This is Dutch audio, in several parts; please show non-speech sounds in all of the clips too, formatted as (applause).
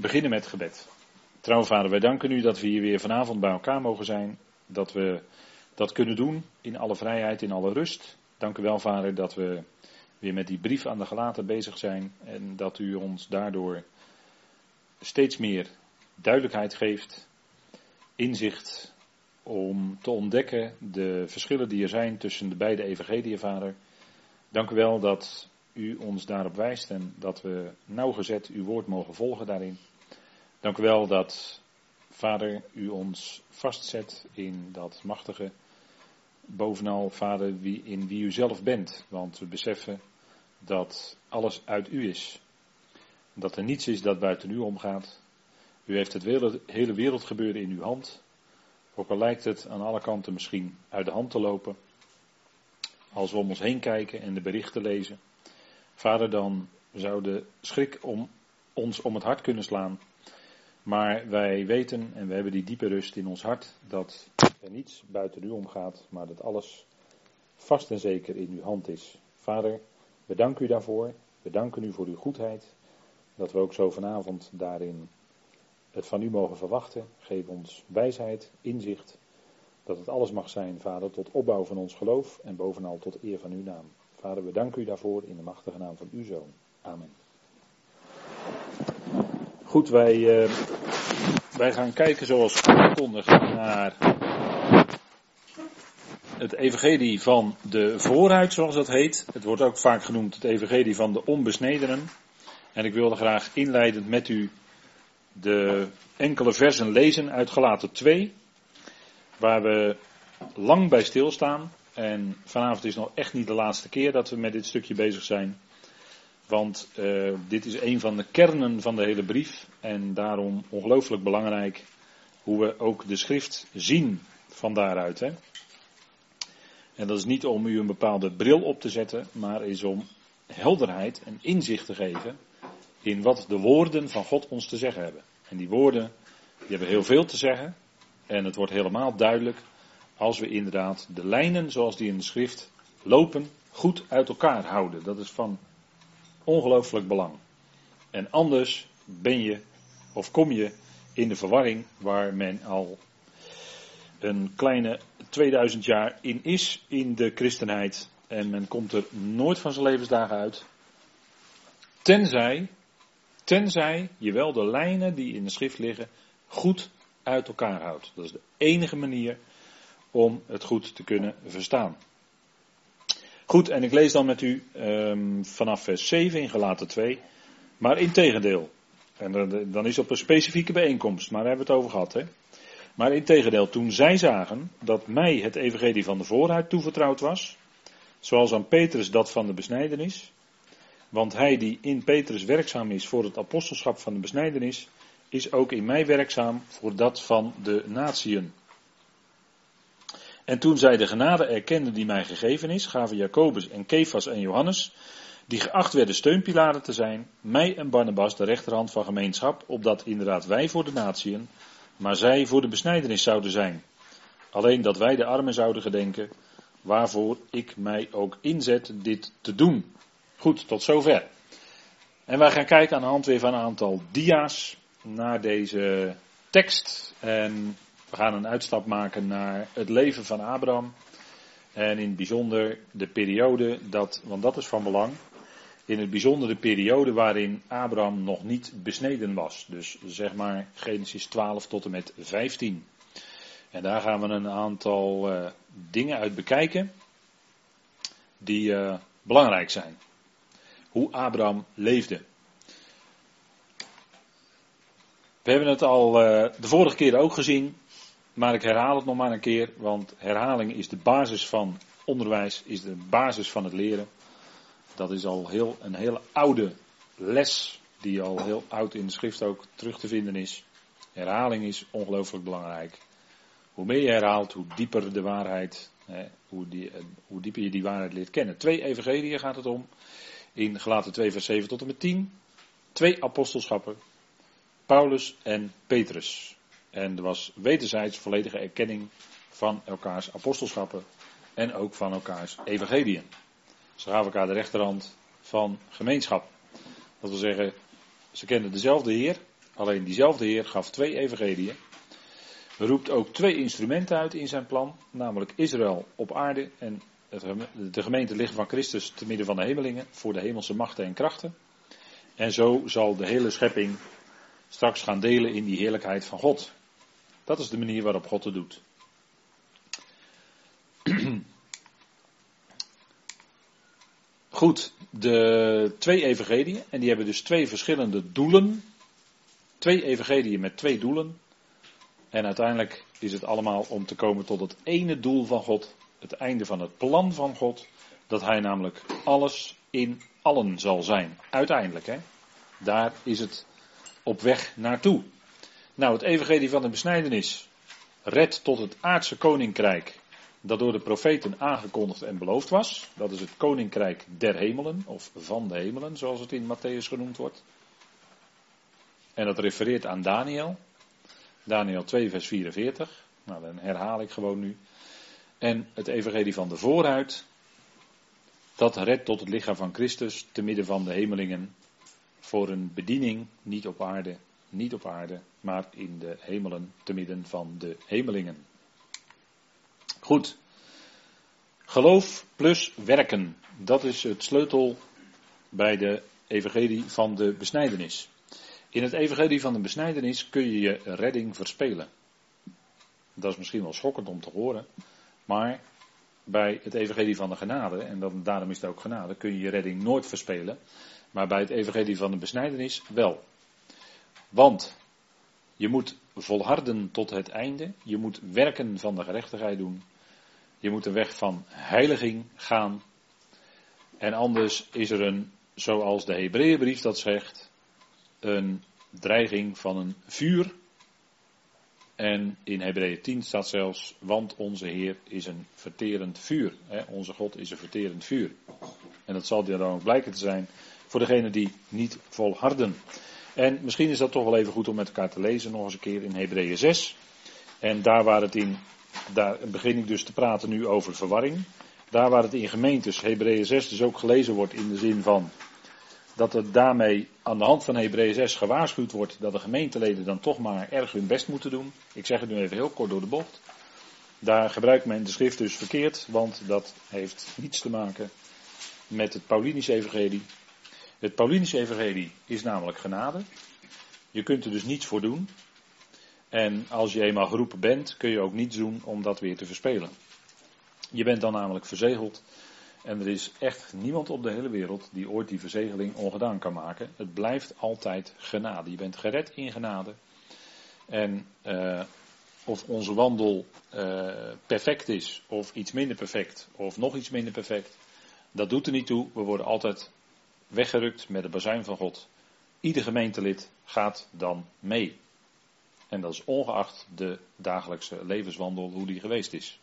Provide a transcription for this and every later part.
beginnen met gebed. Trouw vader, wij danken u dat we hier weer vanavond bij elkaar mogen zijn. Dat we dat kunnen doen in alle vrijheid, in alle rust. Dank u wel vader dat we weer met die brief aan de gelaten bezig zijn. En dat u ons daardoor steeds meer duidelijkheid geeft, inzicht om te ontdekken de verschillen die er zijn tussen de beide evangeliën, vader. Dank u wel dat u ons daarop wijst en dat we nauwgezet uw woord mogen volgen daarin. Dank u wel dat, Vader, u ons vastzet in dat machtige, bovenal, Vader, wie, in wie u zelf bent. Want we beseffen dat alles uit u is. Dat er niets is dat buiten u omgaat. U heeft het hele wereldgebeuren in uw hand. Ook al lijkt het aan alle kanten misschien uit de hand te lopen. Als we om ons heen kijken en de berichten lezen. Vader, dan zou de schrik om ons om het hart kunnen slaan. Maar wij weten en we hebben die diepe rust in ons hart dat er niets buiten u omgaat, maar dat alles vast en zeker in uw hand is. Vader, we danken u daarvoor. We danken u voor uw goedheid. Dat we ook zo vanavond daarin het van u mogen verwachten. Geef ons wijsheid, inzicht. Dat het alles mag zijn, Vader, tot opbouw van ons geloof en bovenal tot eer van uw naam. Vader, we danken u daarvoor in de machtige naam van uw zoon. Amen. Goed, wij, uh, wij gaan kijken zoals aangekondigd naar het evangelie van de vooruit, zoals dat heet. Het wordt ook vaak genoemd het evangelie van de onbesnedenen. En ik wilde graag inleidend met u de enkele versen lezen uit Galaten 2, waar we lang bij stilstaan. En vanavond is nog echt niet de laatste keer dat we met dit stukje bezig zijn. Want uh, dit is een van de kernen van de hele brief. En daarom ongelooflijk belangrijk hoe we ook de schrift zien van daaruit. Hè. En dat is niet om u een bepaalde bril op te zetten, maar is om helderheid en inzicht te geven in wat de woorden van God ons te zeggen hebben. En die woorden, die hebben heel veel te zeggen. En het wordt helemaal duidelijk als we inderdaad de lijnen zoals die in de schrift lopen, goed uit elkaar houden. Dat is van ongelooflijk belang. En anders ben je of kom je in de verwarring waar men al een kleine 2000 jaar in is in de christenheid. En men komt er nooit van zijn levensdagen uit. Tenzij, tenzij je wel de lijnen die in de schrift liggen goed uit elkaar houdt. Dat is de enige manier om het goed te kunnen verstaan. Goed, en ik lees dan met u um, vanaf vers 7 in Gelaten 2. Maar in tegendeel. En dan is het op een specifieke bijeenkomst, maar daar hebben we het over gehad. Hè? Maar in tegendeel, toen zij zagen dat mij het evangelie van de vooruit toevertrouwd was, zoals aan Petrus dat van de besnijdenis, want hij die in Petrus werkzaam is voor het apostelschap van de besnijdenis, is ook in mij werkzaam voor dat van de natieën. En toen zij de genade erkenden die mij gegeven is, gaven Jacobus en Kefas en Johannes, die geacht werden steunpilaren te zijn, mij en Barnabas de rechterhand van gemeenschap, opdat inderdaad wij voor de natieën, maar zij voor de besnijdenis zouden zijn. Alleen dat wij de armen zouden gedenken, waarvoor ik mij ook inzet dit te doen. Goed, tot zover. En wij gaan kijken aan de hand weer van een aantal dia's naar deze tekst. En we gaan een uitstap maken naar het leven van Abraham. En in het bijzonder de periode, dat, want dat is van belang. In het bijzonder de periode waarin Abraham nog niet besneden was. Dus zeg maar Genesis 12 tot en met 15. En daar gaan we een aantal uh, dingen uit bekijken die uh, belangrijk zijn. Hoe Abraham leefde. We hebben het al uh, de vorige keer ook gezien. Maar ik herhaal het nog maar een keer, want herhaling is de basis van onderwijs, is de basis van het leren. Dat is al heel, een hele oude les, die al heel oud in de schrift ook terug te vinden is. Herhaling is ongelooflijk belangrijk. Hoe meer je herhaalt, hoe dieper de waarheid, hè, hoe, die, hoe dieper je die waarheid leert kennen. Twee evangeliën gaat het om. In Gelaten 2 vers 7 tot en met 10. Twee apostelschappen. Paulus en Petrus. En er was wederzijds volledige erkenning van elkaars apostelschappen en ook van elkaars evangeliën. Ze gaven elkaar de rechterhand van gemeenschap. Dat wil zeggen, ze kenden dezelfde Heer, Alleen diezelfde Heer gaf twee evangeliën. Roept ook twee instrumenten uit in zijn plan, namelijk Israël op aarde en de gemeente liggen van Christus te midden van de hemelingen voor de hemelse machten en krachten. En zo zal de hele schepping straks gaan delen in die heerlijkheid van God. Dat is de manier waarop God het doet. (clears throat) Goed, de twee evangeliën, en die hebben dus twee verschillende doelen. Twee evangeliën met twee doelen. En uiteindelijk is het allemaal om te komen tot het ene doel van God, het einde van het plan van God, dat Hij namelijk alles in allen zal zijn. Uiteindelijk, hè. Daar is het op weg naartoe. Nou, het evangelie van de besnijdenis redt tot het aardse koninkrijk dat door de profeten aangekondigd en beloofd was. Dat is het koninkrijk der hemelen, of van de hemelen, zoals het in Matthäus genoemd wordt. En dat refereert aan Daniel. Daniel 2, vers 44. Nou, dan herhaal ik gewoon nu. En het evangelie van de vooruit, dat redt tot het lichaam van Christus te midden van de hemelingen voor een bediening, niet op aarde, niet op aarde, maar in de hemelen te midden van de hemelingen. Goed. Geloof plus werken, dat is het sleutel bij de evangelie van de besnijdenis. In het evangelie van de besnijdenis kun je je redding verspelen. Dat is misschien wel schokkend om te horen, maar bij het evangelie van de genade, en dan, daarom is het ook genade, kun je je redding nooit verspelen. Maar bij het evangelie van de besnijdenis wel. Want je moet volharden tot het einde. Je moet werken van de gerechtigheid doen. Je moet de weg van heiliging gaan. En anders is er een, zoals de Hebreeënbrief dat zegt, een dreiging van een vuur. En in Hebreeën 10 staat zelfs, want onze Heer is een verterend vuur. Hè? Onze God is een verterend vuur. En dat zal dan ook blijken te zijn voor degenen die niet volharden. En misschien is dat toch wel even goed om met elkaar te lezen, nog eens een keer in Hebreeën 6. En daar waar het in, daar begin ik dus te praten nu over verwarring. Daar waar het in gemeentes, Hebreeën 6 dus ook gelezen wordt in de zin van dat het daarmee aan de hand van Hebreeën 6 gewaarschuwd wordt dat de gemeenteleden dan toch maar erg hun best moeten doen. Ik zeg het nu even heel kort door de bocht. Daar gebruikt men de schrift dus verkeerd, want dat heeft niets te maken met het Paulinische evangelie. Het Paulinische evangelie is namelijk genade. Je kunt er dus niets voor doen. En als je eenmaal geroepen bent, kun je ook niets doen om dat weer te verspelen. Je bent dan namelijk verzegeld. En er is echt niemand op de hele wereld die ooit die verzegeling ongedaan kan maken. Het blijft altijd genade. Je bent gered in genade. En uh, of onze wandel uh, perfect is, of iets minder perfect, of nog iets minder perfect, dat doet er niet toe. We worden altijd weggerukt met de bazuin van God. Ieder gemeentelid gaat dan mee. En dat is ongeacht de dagelijkse levenswandel, hoe die geweest is.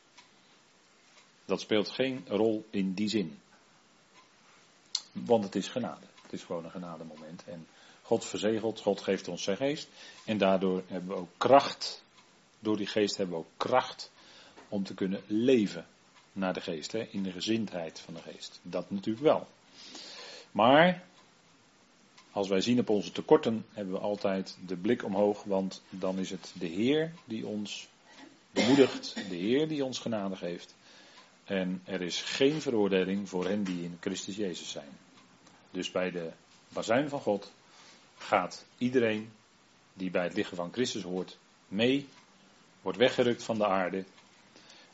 Dat speelt geen rol in die zin. Want het is genade. Het is gewoon een genademoment. En God verzegelt, God geeft ons zijn geest. En daardoor hebben we ook kracht. Door die geest hebben we ook kracht om te kunnen leven naar de geest. Hè, in de gezindheid van de geest. Dat natuurlijk wel. Maar als wij zien op onze tekorten, hebben we altijd de blik omhoog, want dan is het de Heer die ons bemoedigt, de Heer die ons genade geeft. En er is geen veroordeling voor hen die in Christus Jezus zijn. Dus bij de bazuin van God gaat iedereen die bij het lichaam van Christus hoort mee, wordt weggerukt van de aarde.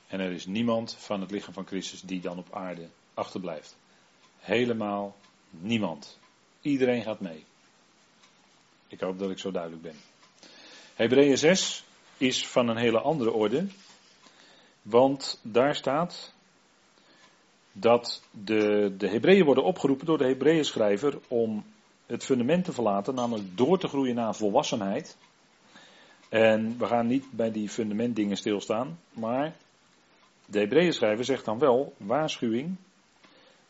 En er is niemand van het lichaam van Christus die dan op aarde achterblijft. Helemaal Niemand. Iedereen gaat mee. Ik hoop dat ik zo duidelijk ben. Hebreeën 6 is van een hele andere orde. Want daar staat dat de, de Hebreeën worden opgeroepen door de Hebreeën schrijver om het fundament te verlaten, namelijk door te groeien naar volwassenheid. En we gaan niet bij die fundamentdingen stilstaan, maar de Hebreeën schrijver zegt dan wel waarschuwing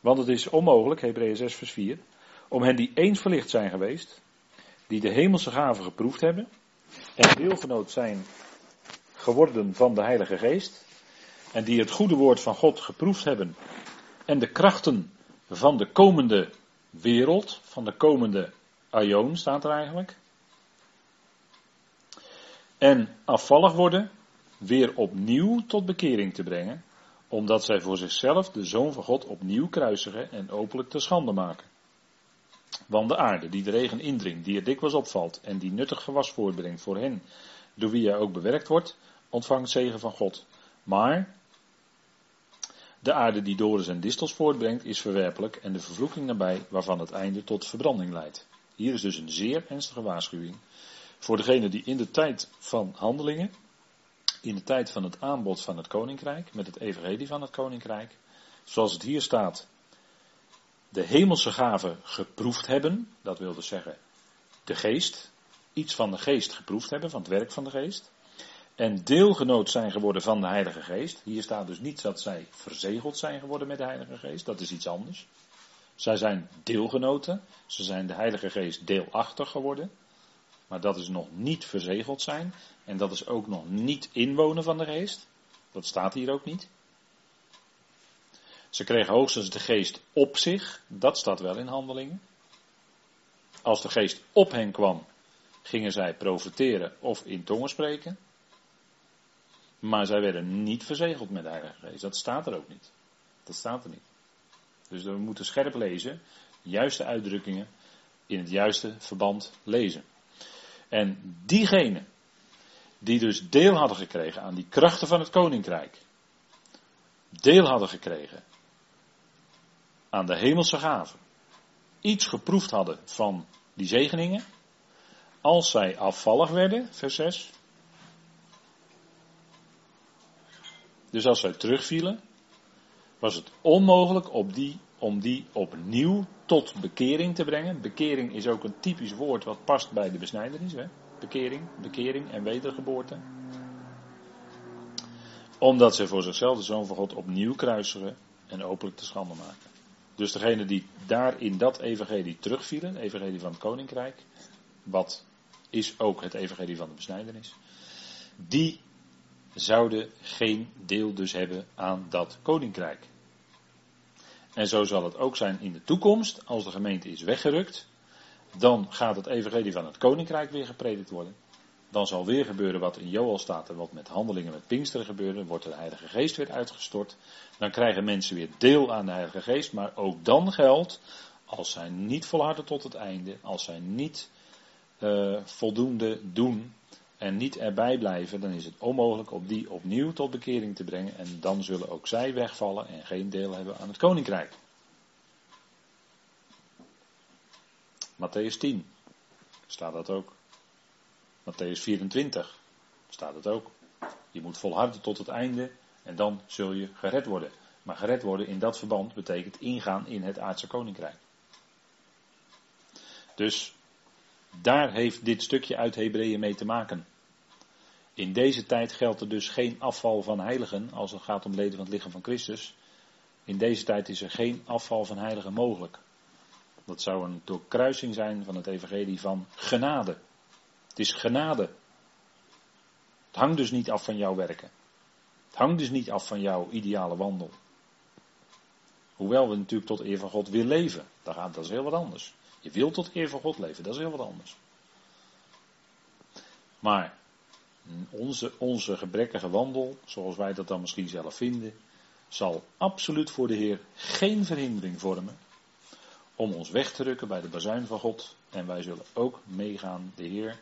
want het is onmogelijk, Hebreeën 6 vers 4, om hen die eens verlicht zijn geweest, die de hemelse gaven geproefd hebben en deelgenoot zijn geworden van de Heilige Geest, en die het goede woord van God geproefd hebben en de krachten van de komende wereld, van de komende aion staat er eigenlijk. En afvallig worden, weer opnieuw tot bekering te brengen, omdat zij voor zichzelf de Zoon van God opnieuw kruisigen en openlijk te schande maken. Want de aarde die de regen indringt, die er dikwijls opvalt en die nuttig gewas voortbrengt voor hen, door wie hij ook bewerkt wordt, ontvangt zegen van God. Maar de aarde die dorens en distels voortbrengt, is verwerpelijk en de vervloeking nabij, waarvan het einde tot verbranding leidt. Hier is dus een zeer ernstige waarschuwing voor degene die in de tijd van handelingen, in de tijd van het aanbod van het koninkrijk, met het evangelie van het koninkrijk, zoals het hier staat, de hemelse gaven geproefd hebben, dat wil dus zeggen de geest, iets van de geest geproefd hebben, van het werk van de geest, en deelgenoot zijn geworden van de Heilige Geest. Hier staat dus niet dat zij verzegeld zijn geworden met de Heilige Geest, dat is iets anders. Zij zijn deelgenoten, ze zijn de Heilige Geest deelachtig geworden, maar dat is nog niet verzegeld zijn en dat is ook nog niet inwonen van de Geest. Dat staat hier ook niet. Ze kregen hoogstens de geest op zich, dat staat wel in handelingen. Als de geest op hen kwam, gingen zij profeteren of in tongen spreken. Maar zij werden niet verzegeld met de Heilige Geest. Dat staat er ook niet. Dat staat er niet. Dus we moeten scherp lezen, juiste uitdrukkingen in het juiste verband lezen. En diegenen die dus deel hadden gekregen aan die krachten van het koninkrijk, deel hadden gekregen aan de hemelse gaven, iets geproefd hadden van die zegeningen, als zij afvallig werden, vers 6, dus als zij terugvielen, was het onmogelijk op die, om die opnieuw tot bekering te brengen. Bekering is ook een typisch woord wat past bij de besnijdenis. Hè? Bekering, bekering en wedergeboorte. Omdat ze voor zichzelf de Zoon van God opnieuw kruisigen en openlijk te schande maken. Dus degene die daar in dat evangelie terugvielen, evangelie van het koninkrijk, wat is ook het evangelie van de besnijdenis, die zouden geen deel dus hebben aan dat koninkrijk. En zo zal het ook zijn in de toekomst, als de gemeente is weggerukt, dan gaat het evangelie van het koninkrijk weer gepredikt worden. Dan zal weer gebeuren wat in Joel staat en wat met handelingen met Pinksteren gebeurde. Wordt de Heilige Geest weer uitgestort. Dan krijgen mensen weer deel aan de Heilige Geest. Maar ook dan geldt, als zij niet volharden tot het einde, als zij niet uh, voldoende doen en niet erbij blijven, dan is het onmogelijk om die opnieuw tot bekering te brengen. En dan zullen ook zij wegvallen en geen deel hebben aan het koninkrijk. Matthäus 10 staat dat ook. Matthäus 24 staat het ook. Je moet volharden tot het einde en dan zul je gered worden. Maar gered worden in dat verband betekent ingaan in het aardse koninkrijk. Dus daar heeft dit stukje uit Hebreeën mee te maken. In deze tijd geldt er dus geen afval van heiligen als het gaat om leden van het lichaam van Christus. In deze tijd is er geen afval van heiligen mogelijk. Dat zou een doorkruising zijn van het evangelie van genade. Het is genade. Het hangt dus niet af van jouw werken. Het hangt dus niet af van jouw ideale wandel. Hoewel we natuurlijk tot eer van God willen leven. Dat, gaat, dat is heel wat anders. Je wilt tot eer van God leven, dat is heel wat anders. Maar onze, onze gebrekkige wandel, zoals wij dat dan misschien zelf vinden, zal absoluut voor de Heer geen verhindering vormen om ons weg te rukken bij de bazuin van God. En wij zullen ook meegaan de Heer,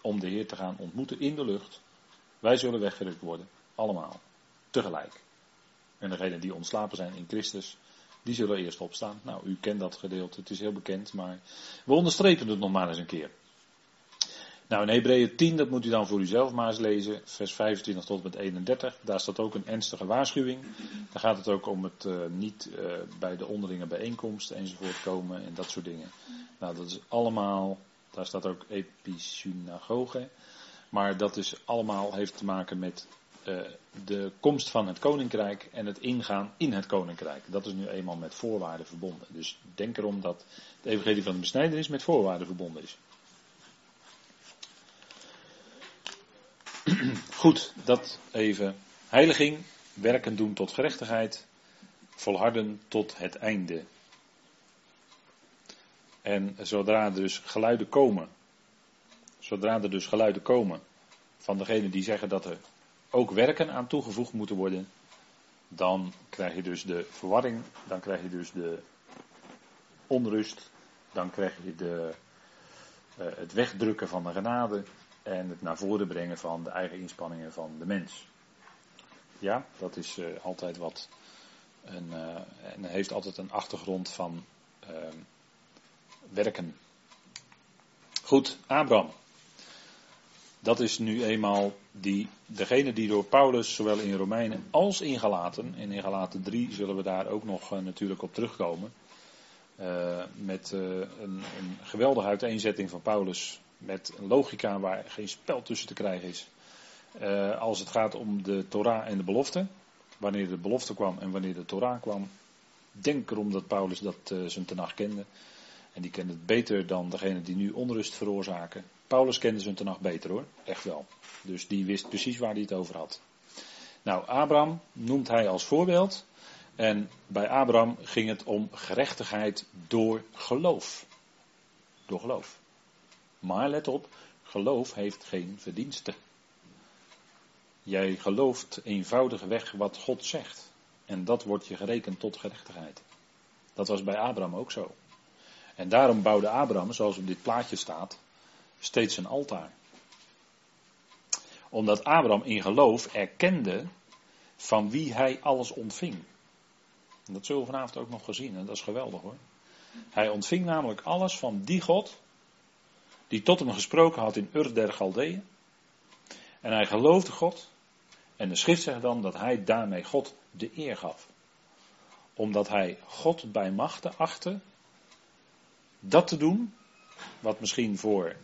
om de Heer te gaan ontmoeten in de lucht. Wij zullen weggerukt worden, allemaal, tegelijk. En degenen die ontslapen zijn in Christus, die zullen eerst opstaan. Nou, u kent dat gedeelte, het is heel bekend, maar we onderstrepen het nog maar eens een keer. Nou, in Hebreeën 10, dat moet u dan voor uzelf maar eens lezen, vers 25 tot met 31. Daar staat ook een ernstige waarschuwing. Daar gaat het ook om het uh, niet uh, bij de onderlinge bijeenkomst enzovoort komen en dat soort dingen. Nou, dat is allemaal, daar staat ook episynagoge. Maar dat is allemaal, heeft te maken met uh, de komst van het koninkrijk en het ingaan in het koninkrijk. Dat is nu eenmaal met voorwaarden verbonden. Dus denk erom dat het evangelie van de besnijdenis met voorwaarden verbonden is. (clears throat) Goed, dat even. Heiliging, werken doen tot gerechtigheid, volharden tot het einde. En zodra er dus geluiden komen, zodra er dus geluiden komen van degenen die zeggen dat er ook werken aan toegevoegd moeten worden, dan krijg je dus de verwarring, dan krijg je dus de onrust, dan krijg je de, uh, het wegdrukken van de genade en het naar voren brengen van de eigen inspanningen van de mens. Ja, dat is uh, altijd wat. Een, uh, en heeft altijd een achtergrond van ehm, werken. Goed, Abraham. Dat is nu eenmaal die, degene die door Paulus, zowel in Romeinen als in Galaten, en in Galaten 3 zullen we daar ook nog uh, natuurlijk op terugkomen, met een, een, geweldige uiteenzetting van Paulus, met een logica waar geen spel tussen te krijgen is. als het gaat om de Torah en de belofte, wanneer de belofte kwam en wanneer de Torah kwam, denk erom dat Paulus dat zijn tenag kende. En die kende het beter dan degene die nu onrust veroorzaken. Paulus kende zijn tenag beter hoor, echt wel. Dus die wist precies waar hij het over had. Nou, Abraham noemt hij als voorbeeld. En bij Abraham ging het om gerechtigheid door geloof. Door geloof. Maar let op, geloof heeft geen verdiensten. Jij gelooft eenvoudigweg wat God zegt. En dat wordt je gerekend tot gerechtigheid. Dat was bij Abraham ook zo. En daarom bouwde Abraham, zoals op dit plaatje staat, steeds een altaar. Omdat Abraham in geloof erkende van wie hij alles ontving. En dat zullen we vanavond ook nog gezien en dat is geweldig hoor. Hij ontving namelijk alles van die God die tot hem gesproken had in Ur der Galdeeën. En hij geloofde God. En de schrift zegt dan dat hij daarmee God de eer gaf. Omdat hij God bij machten achtte dat te doen, wat misschien voor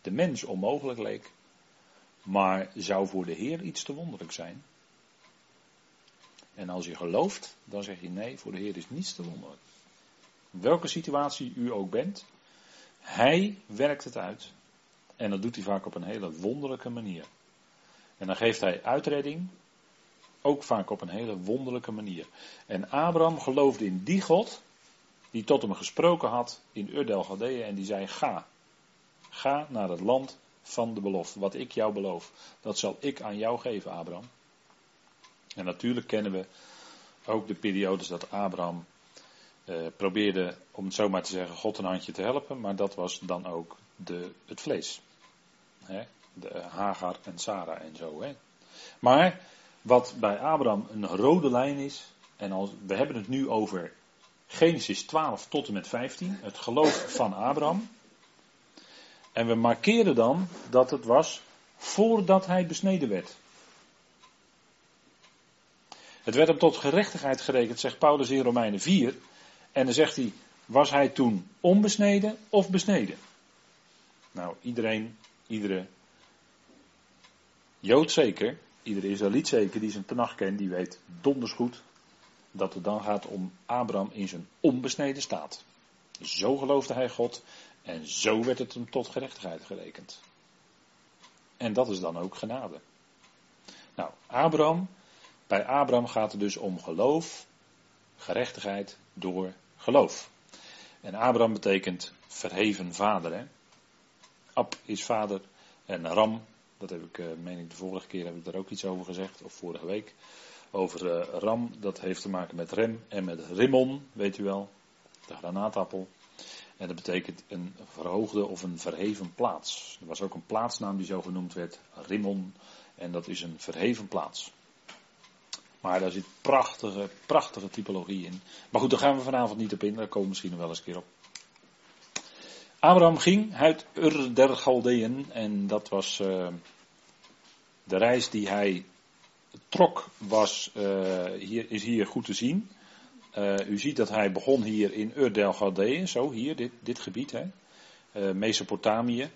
de mens onmogelijk leek, maar zou voor de Heer iets te wonderlijk zijn. En als je gelooft, dan zeg je nee, voor de Heer is niets te wonderlijk. Welke situatie u ook bent, Hij werkt het uit. En dat doet hij vaak op een hele wonderlijke manier. En dan geeft hij uitredding, ook vaak op een hele wonderlijke manier. En Abraham geloofde in die God, die tot hem gesproken had in Urdel Galdeeën en die zei: Ga, ga naar het land van de belofte. Wat ik jou beloof, dat zal ik aan jou geven, Abraham. En natuurlijk kennen we ook de periodes dat Abraham eh, probeerde, om het zo maar te zeggen, God een handje te helpen, maar dat was dan ook de, het vlees. De Hagar en Sarah en zo. Maar wat bij Abraham een rode lijn is, en als, we hebben het nu over Genesis 12 tot en met 15, het geloof van Abraham. En we markeren dan dat het was voordat hij besneden werd. Het werd hem tot gerechtigheid gerekend, zegt Paulus in Romeinen 4. En dan zegt hij, was hij toen onbesneden of besneden? Nou, iedereen, iedere Jood zeker, iedere Israëliet zeker die zijn tenag kent, die weet donders goed dat het dan gaat om Abraham in zijn onbesneden staat. Zo geloofde hij God en zo werd het hem tot gerechtigheid gerekend. En dat is dan ook genade. Nou, Abraham, bij Abraham gaat het dus om geloof, gerechtigheid door geloof. En Abraham betekent verheven vader. Hè? Ab is vader en Ram, dat heb ik, eh, meen ik de vorige keer, heb ik daar ook iets over gezegd, of vorige week over uh, ram. Dat heeft te maken met rem en met rimmon, weet u wel, de granaatappel. En dat betekent een verhoogde of een verheven plaats. Er was ook een plaatsnaam die zo genoemd werd, Rimmon. En dat is een verheven plaats. Maar daar zit prachtige, prachtige typologie in. Maar goed, daar gaan we vanavond niet op in. Daar komen we misschien nog wel eens een keer op. Abraham ging uit Ur der Galdeën. En dat was uh, de reis die hij trok was, uh, hier, is hier goed te zien. Uh, u ziet dat hij begon hier in Ur del Galdeeën, zo hier, dit, dit gebied, hè. Mesopotamië.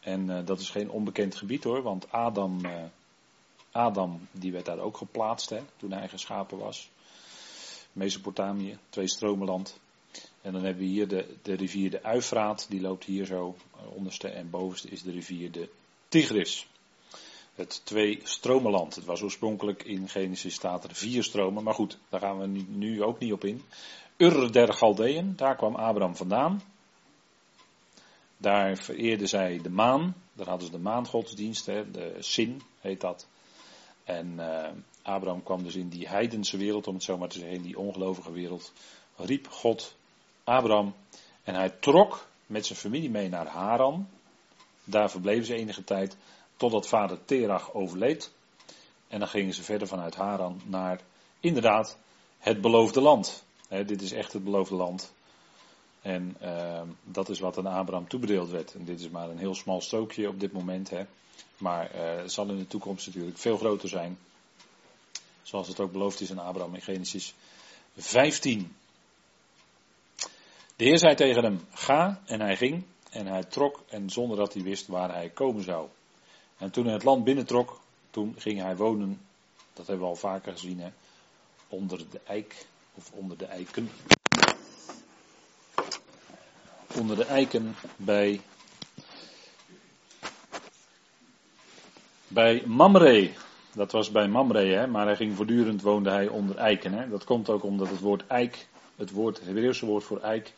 En dat is geen onbekend gebied hoor, want Adam, Adam die werd daar ook geplaatst hè, toen hij geschapen was. Mesopotamië, twee stromenland. En dan hebben we hier de, de rivier de Uifraat, die loopt hier zo. Onderste en bovenste is de rivier de Tigris het twee stromenland. Het was oorspronkelijk in Genesis staat er vier stromen, maar goed, daar gaan we nu, nu ook niet op in. Ur der Galdeën, daar kwam Abraham vandaan. Daar vereerden zij de maan. Daar hadden ze de maangodsdienst, hè, de Sin heet dat. En uh, Abraham kwam dus in die heidense wereld, om het zo maar te zeggen, in die ongelovige wereld. Riep God Abraham en hij trok met zijn familie mee naar Haran. Daar verbleven ze enige tijd totdat vader Terach overleed. En dan gingen ze verder vanuit Haran naar inderdaad het beloofde land. dit is echt het beloofde land. En uh, dat is wat aan Abraham toebedeeld werd. En dit is maar een heel smal strookje op dit moment. Hè. Maar uh, zal in de toekomst natuurlijk veel groter zijn. Zoals het ook beloofd is aan Abraham in Genesis 15. De Heer zei tegen hem: Ga, en hij ging. En hij trok, en zonder dat hij wist waar hij komen zou. En toen hij het land binnentrok, toen ging hij wonen. Dat hebben we al vaker gezien, hè? Onder de eik, of onder de eiken. Onder de eiken bij. Bij Mamre. Dat was bij Mamre, hè? maar hij ging voortdurend woonde hij onder eiken. Hè? Dat komt ook omdat het woord eik, het, woord, Hebreeuwse woord voor eik,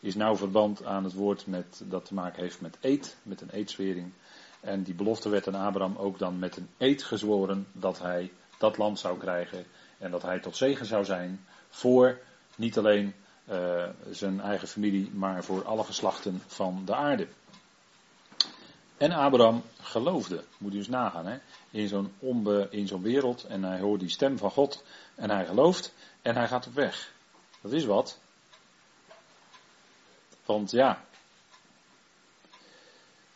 is nauw verband aan het woord met, dat te maken heeft met eet, met een eedswering. En die belofte werd aan Abraham ook dan met een eed gezworen dat hij dat land zou krijgen en dat hij tot zegen zou zijn voor niet alleen uh, zijn eigen familie, maar voor alle geslachten van de aarde. En Abraham geloofde, moet u eens nagaan, hè? in zo'n in zo'n wereld en hij hoort die stem van God en hij gelooft en hij gaat op weg. Dat is wat. Want ja,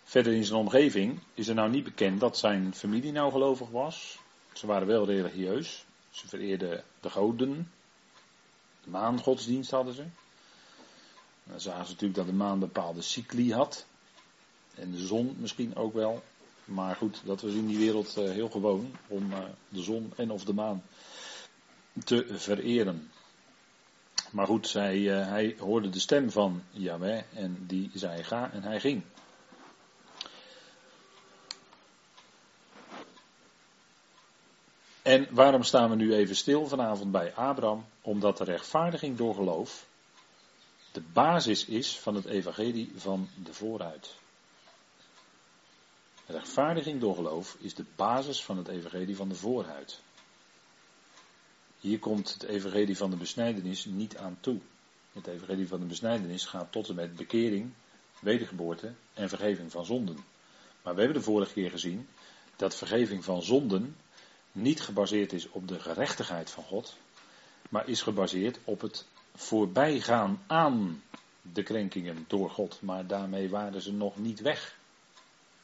verder in zijn omgeving is er nou niet bekend dat zijn familie nou gelovig was. Ze waren wel religieus. Ze vereerden de goden. De maangodsdienst hadden ze. Dan zagen ze natuurlijk dat de maan bepaalde cycli had. En de zon misschien ook wel. Maar goed, dat was in die wereld eh, heel gewoon om eh, de zon en of de maan te vereren. Maar goed, zij, eh, hij hoorde de stem van Yahweh en die zei ga en hij ging. En waarom staan we nu even stil vanavond bij Abraham? Omdat de rechtvaardiging door geloof de basis is van het evangelie van de vooruit. Rechtvaardiging door geloof is de basis van het evangelie van de vooruit. Hier komt het evangelie van de besnijdenis niet aan toe. Het evangelie van de besnijdenis gaat tot en met bekering, wedergeboorte en vergeving van zonden. Maar we hebben de vorige keer gezien dat vergeving van zonden niet gebaseerd is op de gerechtigheid van God, maar is gebaseerd op het voorbijgaan aan de krenkingen door God. Maar daarmee waren ze nog niet weg,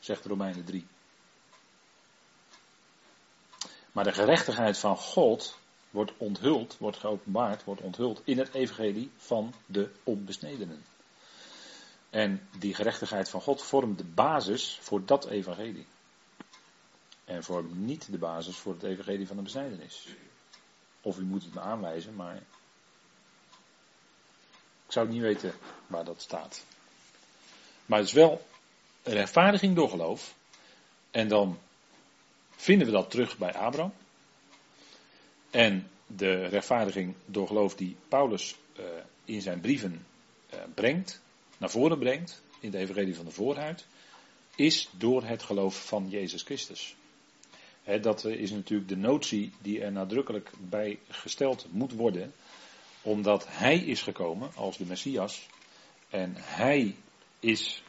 zegt Romeinen 3. Maar de gerechtigheid van God wordt onthuld, wordt geopenbaard, wordt onthuld in het evangelie van de onbesnedenen. En die gerechtigheid van God vormt de basis voor dat evangelie. En vormt niet de basis voor het evangelie van de besnijdenis. Of u moet het me aanwijzen, maar ik zou niet weten waar dat staat. Maar het is wel rechtvaardiging door geloof. En dan vinden we dat terug bij Abraham. En de rechtvaardiging door geloof die Paulus uh, in zijn brieven uh, brengt, naar voren brengt, in de evangelie van de voorhuid, is door het geloof van Jezus Christus. He, dat is natuurlijk de notie die er nadrukkelijk bij gesteld moet worden, omdat Hij is gekomen als de Messias en Hij is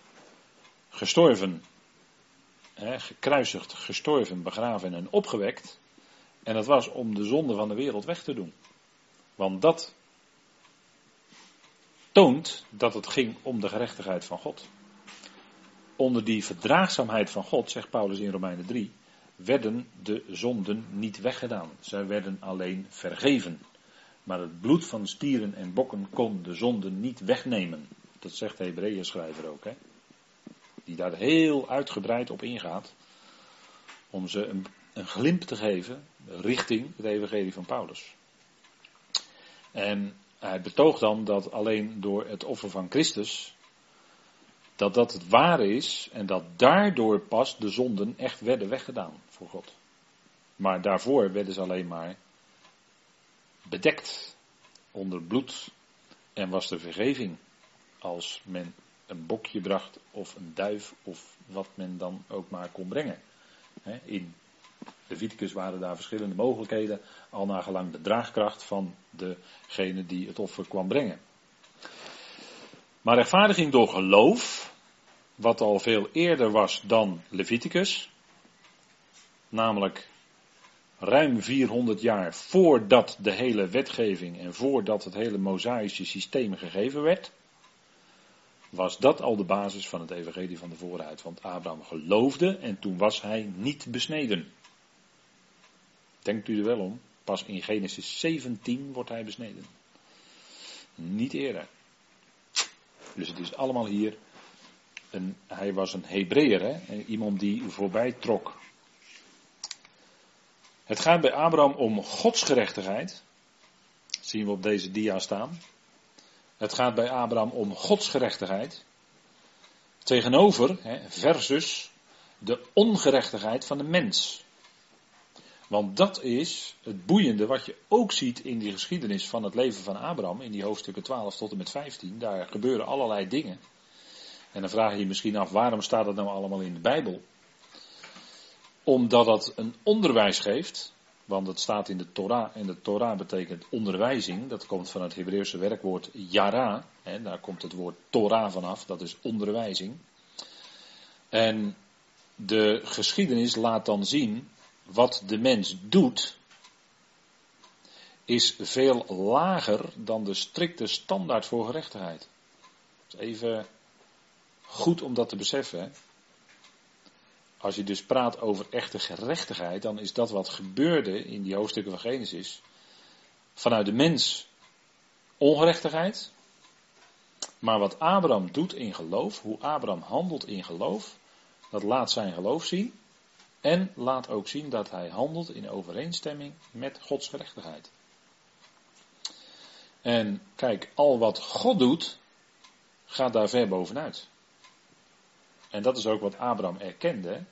gestorven, he, gekruisigd, gestorven, begraven en opgewekt en dat was om de zonde van de wereld weg te doen. Want dat toont dat het ging om de gerechtigheid van God. Onder die verdraagzaamheid van God, zegt Paulus in Romeinen 3, werden de zonden niet weggedaan. Zij werden alleen vergeven. Maar het bloed van stieren en bokken kon de zonden niet wegnemen. Dat zegt de Hebreeën schrijver ook. Hè? Die daar heel uitgebreid op ingaat. Om ze een, glimp te geven richting het evangelie van Paulus. En hij betoogt dan dat alleen door het offer van Christus, dat dat het ware is en dat daardoor pas de zonden echt werden weggedaan voor God. Maar daarvoor werden ze alleen maar bedekt onder bloed en was de vergeving als men een bokje bracht of een duif of wat men dan ook maar kon brengen. In Leviticus waren daar verschillende mogelijkheden, al naar de draagkracht van degene die het offer kwam brengen. Maar rechtvaardiging door geloof, wat al veel eerder was dan Leviticus, namelijk ruim 400 jaar voordat de hele wetgeving en voordat het hele mosaïsche systeem gegeven werd, was dat al de basis van het evangelie van de vooruit. Want Abraham geloofde en toen was hij niet besneden. Denkt u er wel om? Pas in Genesis 17 wordt hij besneden. Niet eerder. Dus het is allemaal hier. Een, hij was een Hebreeër, hè? iemand die voorbij trok. Het gaat bij Abraham om godsgerechtigheid. Dat zien we op deze dia staan. Het gaat bij Abraham om godsgerechtigheid. Tegenover, versus, de ongerechtigheid van de mens. Want dat is het boeiende wat je ook ziet in die geschiedenis van het leven van Abraham, in die hoofdstukken 12 tot en met 15. Daar gebeuren allerlei dingen. En dan vraag je je misschien af, waarom staat dat nou allemaal in de Bijbel? Omdat dat een onderwijs geeft, want het staat in de Torah, en de Torah betekent onderwijzing, dat komt van het Hebreeuwse werkwoord yara, hè, daar komt het woord Torah vanaf, dat is onderwijzing. En de geschiedenis laat dan zien wat de mens doet, is veel lager dan de strikte standaard voor gerechtigheid. Even goed om dat te beseffen. Hè? Als je dus praat over echte gerechtigheid, dan is dat wat gebeurde in die hoofdstukken van Genesis. Vanuit de mens ongerechtigheid. Maar wat Abraham doet in geloof, hoe Abraham handelt in geloof, dat laat zijn geloof zien. En laat ook zien dat hij handelt in overeenstemming met Gods gerechtigheid. En kijk, al wat God doet, gaat daar ver bovenuit. En dat is ook wat Abraham erkende.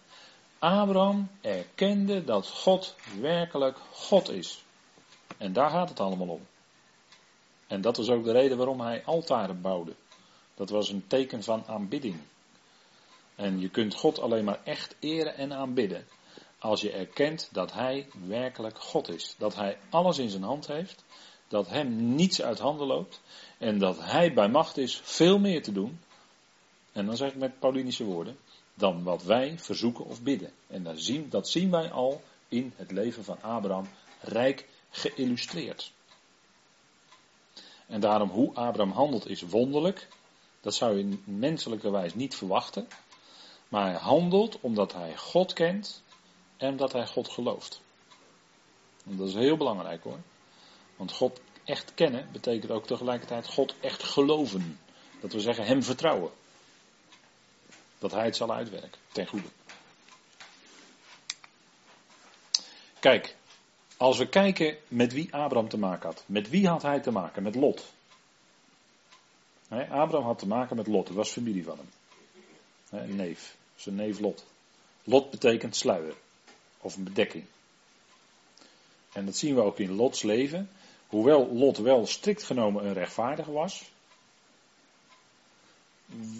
Abraham erkende dat God werkelijk God is. En daar gaat het allemaal om. En dat was ook de reden waarom hij altaren bouwde. Dat was een teken van aanbidding. En je kunt God alleen maar echt eren en aanbidden. Als je erkent dat Hij werkelijk God is. Dat Hij alles in zijn hand heeft. Dat Hem niets uit handen loopt. En dat Hij bij macht is veel meer te doen. En dan zeg ik met Paulinische woorden dan wat wij verzoeken of bidden. En dat zien, dat zien wij al in het leven van Abraham rijk geïllustreerd. En daarom hoe Abraham handelt is wonderlijk. Dat zou je menselijke wijze niet verwachten. Maar hij handelt omdat hij God kent en omdat hij God gelooft. En dat is heel belangrijk hoor. Want God echt kennen betekent ook tegelijkertijd God echt geloven. Dat we zeggen hem vertrouwen dat hij het zal uitwerken ten goede. Kijk, als we kijken met wie Abraham te maken had. Met wie had hij te maken? Met Lot. Abraham had te maken met Lot, dat was familie van hem. een neef, zijn neef Lot. Lot betekent sluier of een bedekking. En dat zien we ook in Lots leven. Hoewel Lot wel strikt genomen een rechtvaardige was,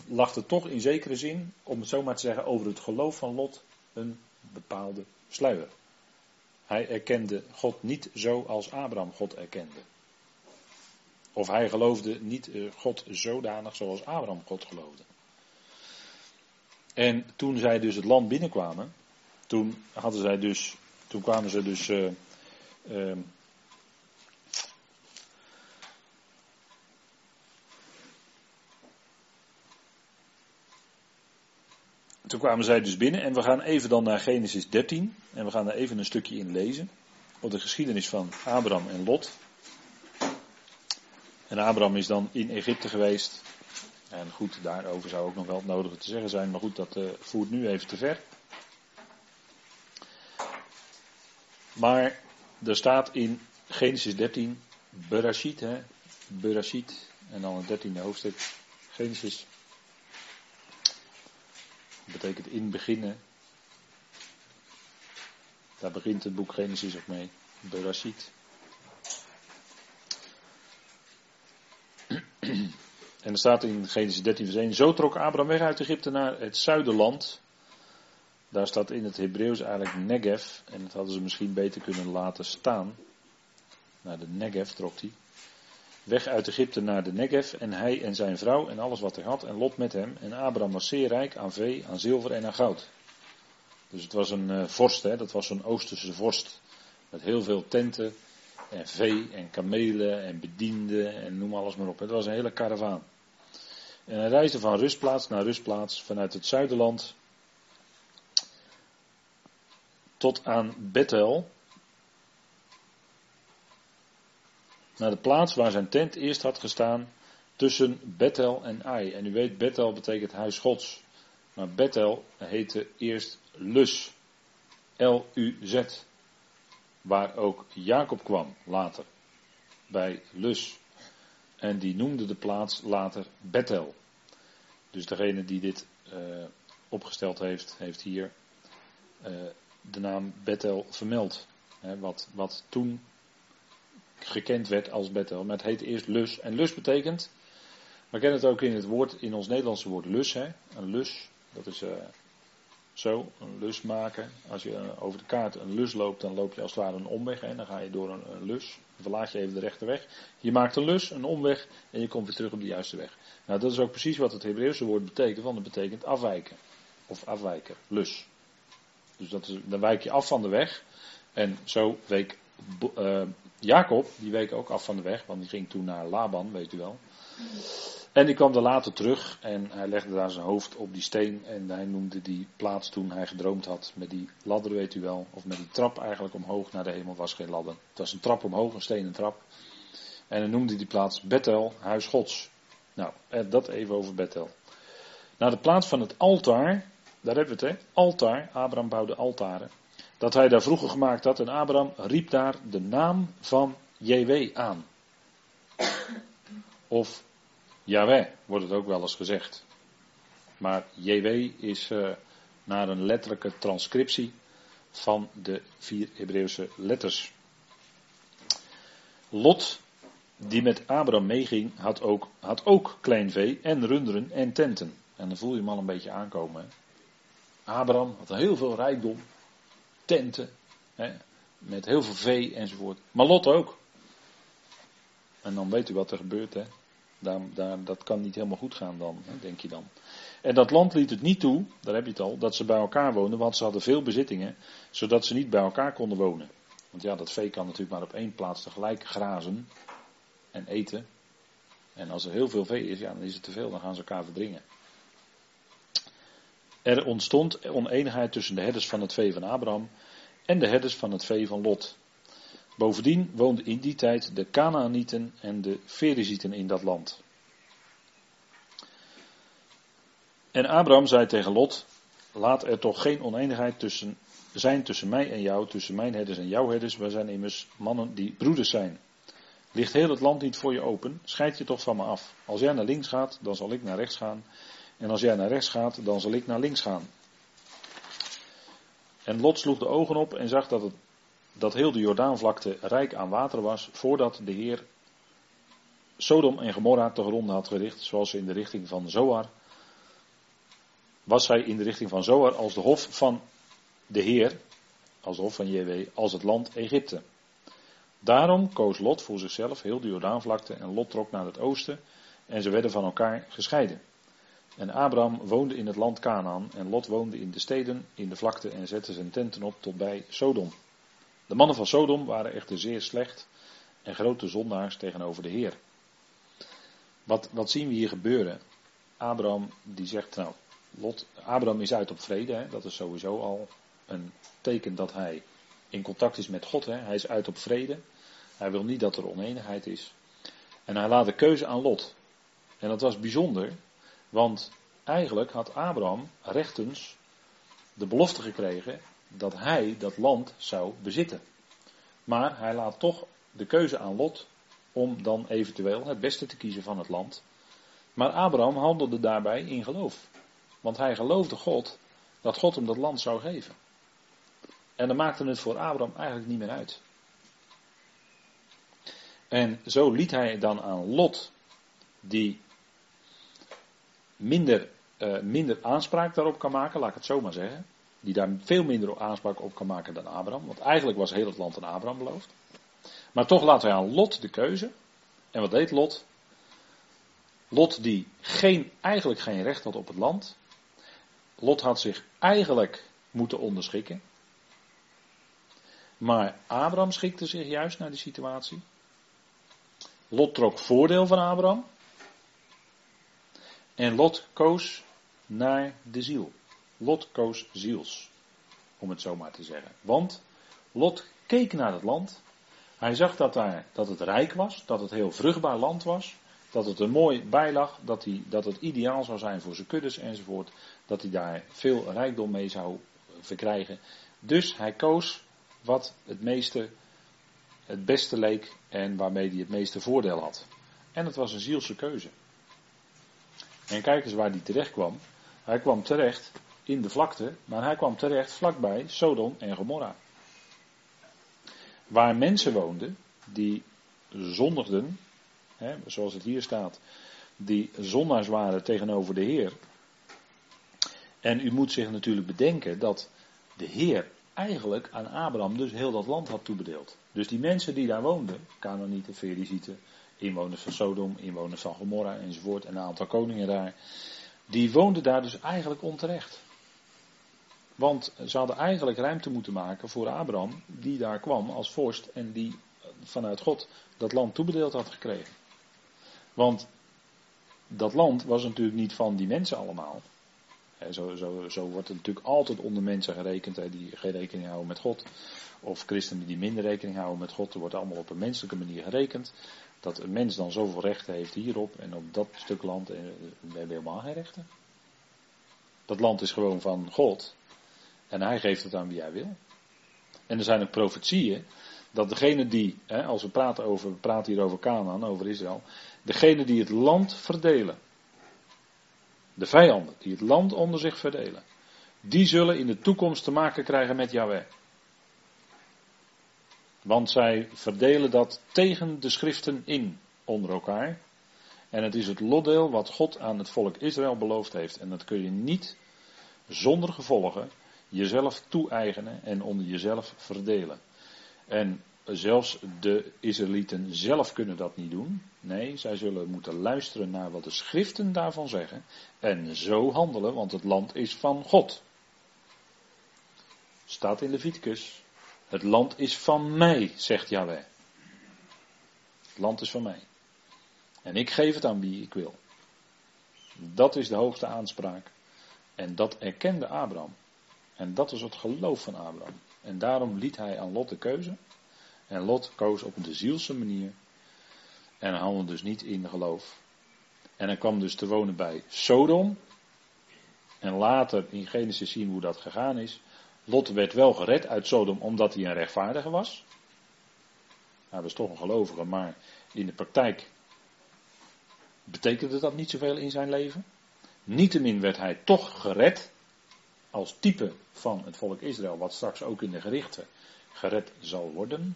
lag er toch in zekere zin, om het zo maar te zeggen, over het geloof van Lot een bepaalde sluier. Hij erkende God niet zo als Abraham God erkende. Of hij geloofde niet eh, God zodanig zoals Abraham God geloofde. En toen zij dus het land binnenkwamen, toen hadden zij dus, toen kwamen ze dus uh, uh, Toen kwamen zij dus binnen en we gaan even dan naar Genesis 13 en we gaan daar even een stukje in lezen. Op de geschiedenis van Abraham en Lot. En Abraham is dan in Egypte geweest. En goed, daarover zou ook nog wel het nodige te zeggen zijn, maar goed, dat uh, voert nu even te ver. Maar er staat in Genesis 13, Berashit, hè, Berashit, en dan het dertiende hoofdstuk, Genesis betekent in beginnen. Daar begint het boek Genesis ook mee. Berashit. En er staat in Genesis 13 vers 1, zo trok Abraham weg uit Egypte naar het zuiderland. Daar staat in het Hebreeuws eigenlijk Negev. En dat hadden ze misschien beter kunnen laten staan. Naar de Negev trok hij. Weg uit Egypte naar de Negev. En hij en zijn vrouw en alles wat hij had. En Lot met hem. En Abraham was zeer rijk aan vee, aan zilver en aan goud. Dus het was een uh, vorst, hè? dat was zo'n Oosterse vorst. Met heel veel tenten en vee en kamelen en bedienden en noem alles maar op. Het was een hele karavaan. En hij reisde van rustplaats naar rustplaats vanuit het zuiderland tot aan Bethel. Naar de plaats waar zijn tent eerst had gestaan tussen Bethel en Ai. En u weet, Bethel betekent huis gods. Maar Bethel heette eerst Lus. L-U-Z. Waar ook Jacob kwam later. Bij Lus. En die noemde de plaats later Bethel. Dus degene die dit uh, opgesteld heeft, heeft hier uh, de naam Bethel vermeld. Wat, wat toen gekend werd als Bethel. Maar het heet eerst Lus. En Lus betekent, we kennen het ook in het woord, in ons Nederlandse woord lus. Hè, een lus, dat is uh, zo, een lus maken. Als je over de kaart een lus loopt, dan loop je als het ware een omweg. Hè, dan ga je door een, lus. Dan verlaat je even de rechte weg. Je maakt een lus, een omweg en je komt weer terug op de juiste weg. Nou, dat is ook precies wat het Hebreeuwse woord betekent, want het betekent afwijken. Of afwijken, lus. Dus dat is, dan wijk je af van de weg. En zo week uh, Jacob, die week ook af van de weg, want die ging toen naar Laban, weet u wel. En die kwam er later terug en hij legde daar zijn hoofd op die steen en hij noemde die plaats toen hij gedroomd had met die ladder, weet u wel, of met die trap eigenlijk omhoog naar de hemel was geen ladder. Het was een trap omhoog, een stenen trap. En hij noemde die plaats Bethel, huis gods. Nou, dat even over Bethel. Naar de plaats van het altaar, daar hebben we het, hè? Altaar. Abraham bouwde altaren. Dat hij daar vroeger gemaakt had. En Abraham riep daar de naam van JW aan. Of Yahweh wordt het ook wel eens gezegd. Maar JW is uh, naar een letterlijke transcriptie van de vier Hebreeuwse letters. Lot, die met Abraham meeging, had ook, had ook klein vee en runderen en tenten. En dan voel je hem al een beetje aankomen. Abraham had heel veel rijkdom, tenten, hè, met heel veel vee enzovoort. Maar Lot ook. En dan weet u wat er gebeurt, hè. Daar, daar, dat kan niet helemaal goed gaan dan, denk je dan. En dat land liet het niet toe, daar heb je het al, dat ze bij elkaar woonden, want ze hadden veel bezittingen, zodat ze niet bij elkaar konden wonen. Want ja, dat vee kan natuurlijk maar op één plaats tegelijk grazen en eten. En als er heel veel vee is, ja, dan is het te veel, dan gaan ze elkaar verdringen. Er ontstond oneenigheid tussen de herders van het vee van Abraham en de herders van het vee van Lot. Bovendien woonden in die tijd de Canaanieten en de Ferizieten in dat land. En Abraham zei tegen Lot: Laat er toch geen oneenigheid tussen, zijn tussen mij en jou, tussen mijn herders en jouw herders. Wij zijn immers mannen die broeders zijn. Ligt heel het land niet voor je open? Scheid je toch van me af. Als jij naar links gaat, dan zal ik naar rechts gaan. En als jij naar rechts gaat, dan zal ik naar links gaan. En Lot sloeg de ogen op en zag dat, het, dat heel de Jordaanvlakte rijk aan water was, voordat de Heer Sodom en Gomorra te gronden had gericht, zoals ze in de richting van Zoar. Was zij in de richting van Zoar als de hof van de Heer, als de hof van JW, als het land Egypte. Daarom koos Lot voor zichzelf heel de Jordaanvlakte en Lot trok naar het oosten en ze werden van elkaar gescheiden. En Abraham woonde in het land Canaan en Lot woonde in de steden, in de vlakte en zette zijn tenten op tot bij Sodom. De mannen van Sodom waren echter zeer slecht en grote zondaars tegenover de Heer. Wat, zien we hier gebeuren? Abraham die zegt, nou, Lot, Abraham is uit op vrede, hè? dat is sowieso al een teken dat hij in contact is met God. Hè? Hij is uit op vrede. Hij wil niet dat er oneenigheid is. En hij laat de keuze aan Lot. En dat was bijzonder, want eigenlijk had Abraham rechtens de belofte gekregen dat hij dat land zou bezitten. Maar hij laat toch de keuze aan Lot om dan eventueel het beste te kiezen van het land. Maar Abraham handelde daarbij in geloof. Want hij geloofde God dat God hem dat land zou geven. En dan maakte het voor Abraham eigenlijk niet meer uit. En zo liet hij dan aan Lot, die minder, uh, minder aanspraak daarop kan maken, laat ik het zo maar zeggen. Die daar veel minder aanspraak op kan maken dan Abraham. Want eigenlijk was heel het land aan Abraham beloofd. Maar toch laat hij aan Lot de keuze. En wat deed Lot? Lot die geen, eigenlijk geen recht had op het land. Lot had zich eigenlijk moeten onderschikken. Maar Abraham schikte zich juist naar die situatie. Lot trok voordeel van Abraham. En Lot koos naar de ziel. Lot koos ziels. Om het zo maar te zeggen. Want Lot keek naar het land. Hij zag dat, daar, dat het rijk was. Dat het heel vruchtbaar land was. Dat het er mooi bij lag. Dat, hij, dat het ideaal zou zijn voor zijn kuddes enzovoort. Dat hij daar veel rijkdom mee zou verkrijgen. Dus hij koos wat het meeste, het beste leek en waarmee hij het meeste voordeel had. En het was een zielse keuze. En kijk eens waar hij terecht kwam. Hij kwam terecht in de vlakte, maar hij kwam terecht vlakbij Sodom en Gomorra. Waar mensen woonden die zondigden, hè, zoals het hier staat, die zondaars waren tegenover de Heer. En u moet zich natuurlijk bedenken dat de Heer eigenlijk aan Abraham dus heel dat land had toebedeeld. Dus die mensen die daar woonden, Canaanieten, Ferizieten, inwoners van Sodom, inwoners van Gomorra enzovoort, en een aantal koningen daar, die woonden daar dus eigenlijk onterecht. Want ze hadden eigenlijk ruimte moeten maken voor Abraham, die daar kwam als vorst en die vanuit God dat land toebedeeld had gekregen. Want dat land was natuurlijk niet van die mensen allemaal. Zo, zo, zo wordt het natuurlijk altijd onder mensen gerekend die geen rekening houden met God. Of christenen die minder rekening houden met God. Er wordt allemaal op een menselijke manier gerekend. Dat een mens dan zoveel rechten heeft hierop en op dat stuk land. En we hebben helemaal geen rechten. Dat land is gewoon van God. En hij geeft het aan wie hij wil. En er zijn ook profetieën. Dat degene die, hè, als we praten over, we praten hier over Canaan, over Israël. Degene die het land verdelen de vijanden die het land onder zich verdelen, die zullen in de toekomst te maken krijgen met Yahweh. Want zij verdelen dat tegen de schriften in onder elkaar. En het is het lotdeel wat God aan het volk Israël beloofd heeft. En dat kun je niet zonder gevolgen jezelf toe-eigenen en onder jezelf verdelen. En zelfs de Israëlieten zelf kunnen dat niet doen. Nee, zij zullen moeten luisteren naar wat de schriften daarvan zeggen. En zo handelen, want het land is van God. Staat in Leviticus. Het land is van mij, zegt Yahweh. Het land is van mij. En ik geef het aan wie ik wil. Dat is de hoogste aanspraak. En dat erkende Abraham. En dat is het geloof van Abraham. En daarom liet hij aan Lot de keuze. En Lot koos op de zielse manier. En handelde dus niet in geloof. En hij kwam dus te wonen bij Sodom. En later in Genesis zien hoe dat gegaan is. Lot werd wel gered uit Sodom omdat hij een rechtvaardige was. Hij was toch een gelovige, maar in de praktijk betekende dat niet zoveel in zijn leven. Niettemin werd hij toch gered als type van het volk Israël, wat straks ook in de gerichten gered zal worden.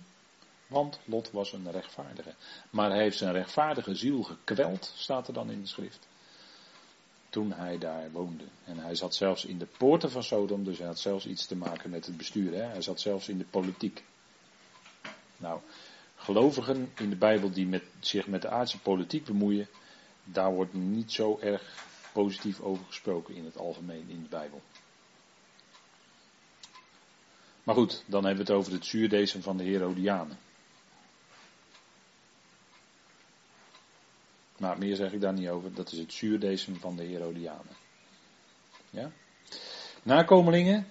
Want Lot was een rechtvaardige. Maar hij heeft zijn rechtvaardige ziel gekweld, staat er dan in de schrift. Toen hij daar woonde. En hij zat zelfs in de poorten van Sodom, dus hij had zelfs iets te maken met het bestuur. Hè? Hij zat zelfs in de politiek. Nou, gelovigen in de Bijbel die met, zich met de aardse politiek bemoeien, daar wordt niet zo erg positief over gesproken in het algemeen in de Bijbel. Maar goed, dan hebben we het over het zuurdezen van de Herodianen. Maar meer zeg ik daar niet over. Dat is het zuurdesem van de Herodianen. Ja? Nakomelingen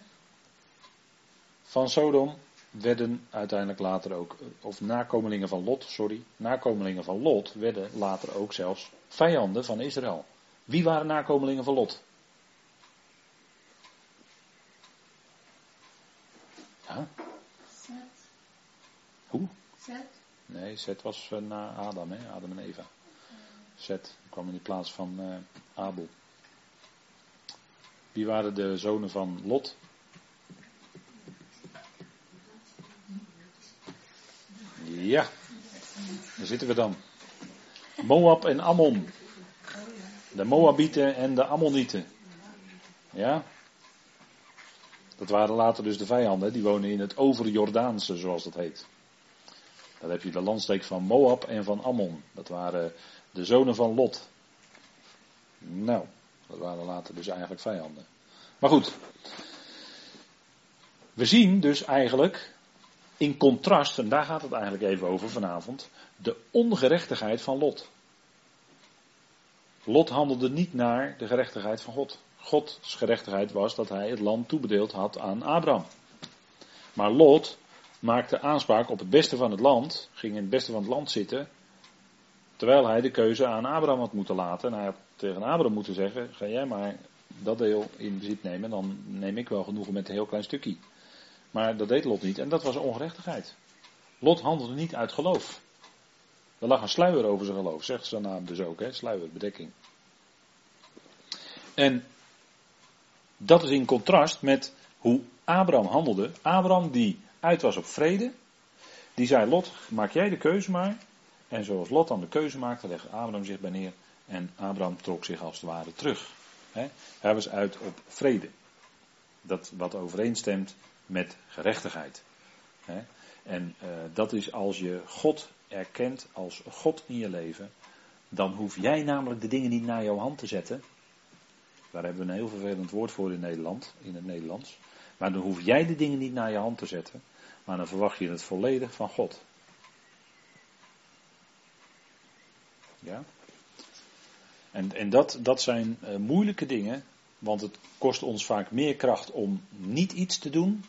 van Sodom werden uiteindelijk later ook, of nakomelingen van Lot, sorry, nakomelingen van Lot werden later ook zelfs vijanden van Israël. Wie waren nakomelingen van Lot? Ja? Zet. Hoe? Zet. Nee, Zet was eh, na Adam, hè? Adam en Eva. Zet kwam in de plaats van uh, Abel. Wie waren de zonen van Lot? Ja, daar zitten we dan. Moab en Ammon. De Moabieten en de Ammonieten. Ja? Dat waren later dus de vijanden, die wonen in het overjordaanse, zoals dat heet. Dan heb je de landstreek van Moab en van Ammon. Dat waren de zonen van Lot. Nou, dat waren later dus eigenlijk vijanden. Maar goed. We zien dus eigenlijk in contrast, en daar gaat het eigenlijk even over vanavond, de ongerechtigheid van Lot. Lot handelde niet naar de gerechtigheid van God. Gods gerechtigheid was dat hij het land toebedeeld had aan Abraham. Maar Lot maakte aanspraak op het beste van het land, ging in het beste van het land zitten, terwijl hij de keuze aan Abraham had moeten laten. En hij had tegen Abraham moeten zeggen, ga jij maar dat deel in bezit nemen, dan neem ik wel genoegen met een heel klein stukje. Maar dat deed Lot niet en dat was ongerechtigheid. Lot handelde niet uit geloof. Er lag een sluier over zijn geloof, zegt zijn naam dus ook, hè? sluier, bedekking. En dat is in contrast met hoe Abraham handelde. Abraham die uit was op vrede, die zei Lot, maak jij de keuze maar. En zoals Lot dan de keuze maakte, legde Abraham zich bij neer en Abraham trok zich als het ware terug. Hij was uit op vrede. Dat wat overeenstemt met gerechtigheid. En uh, dat is als je God erkent als God in je leven, dan hoef jij namelijk de dingen niet naar jouw hand te zetten. Daar hebben we een heel vervelend woord voor in Nederland, in het Nederlands. Maar dan hoef jij de dingen niet naar je hand te zetten, maar dan verwacht je het volledig van God. Ja? En, en dat, dat zijn uh, moeilijke dingen, want het kost ons vaak meer kracht om niet iets te doen,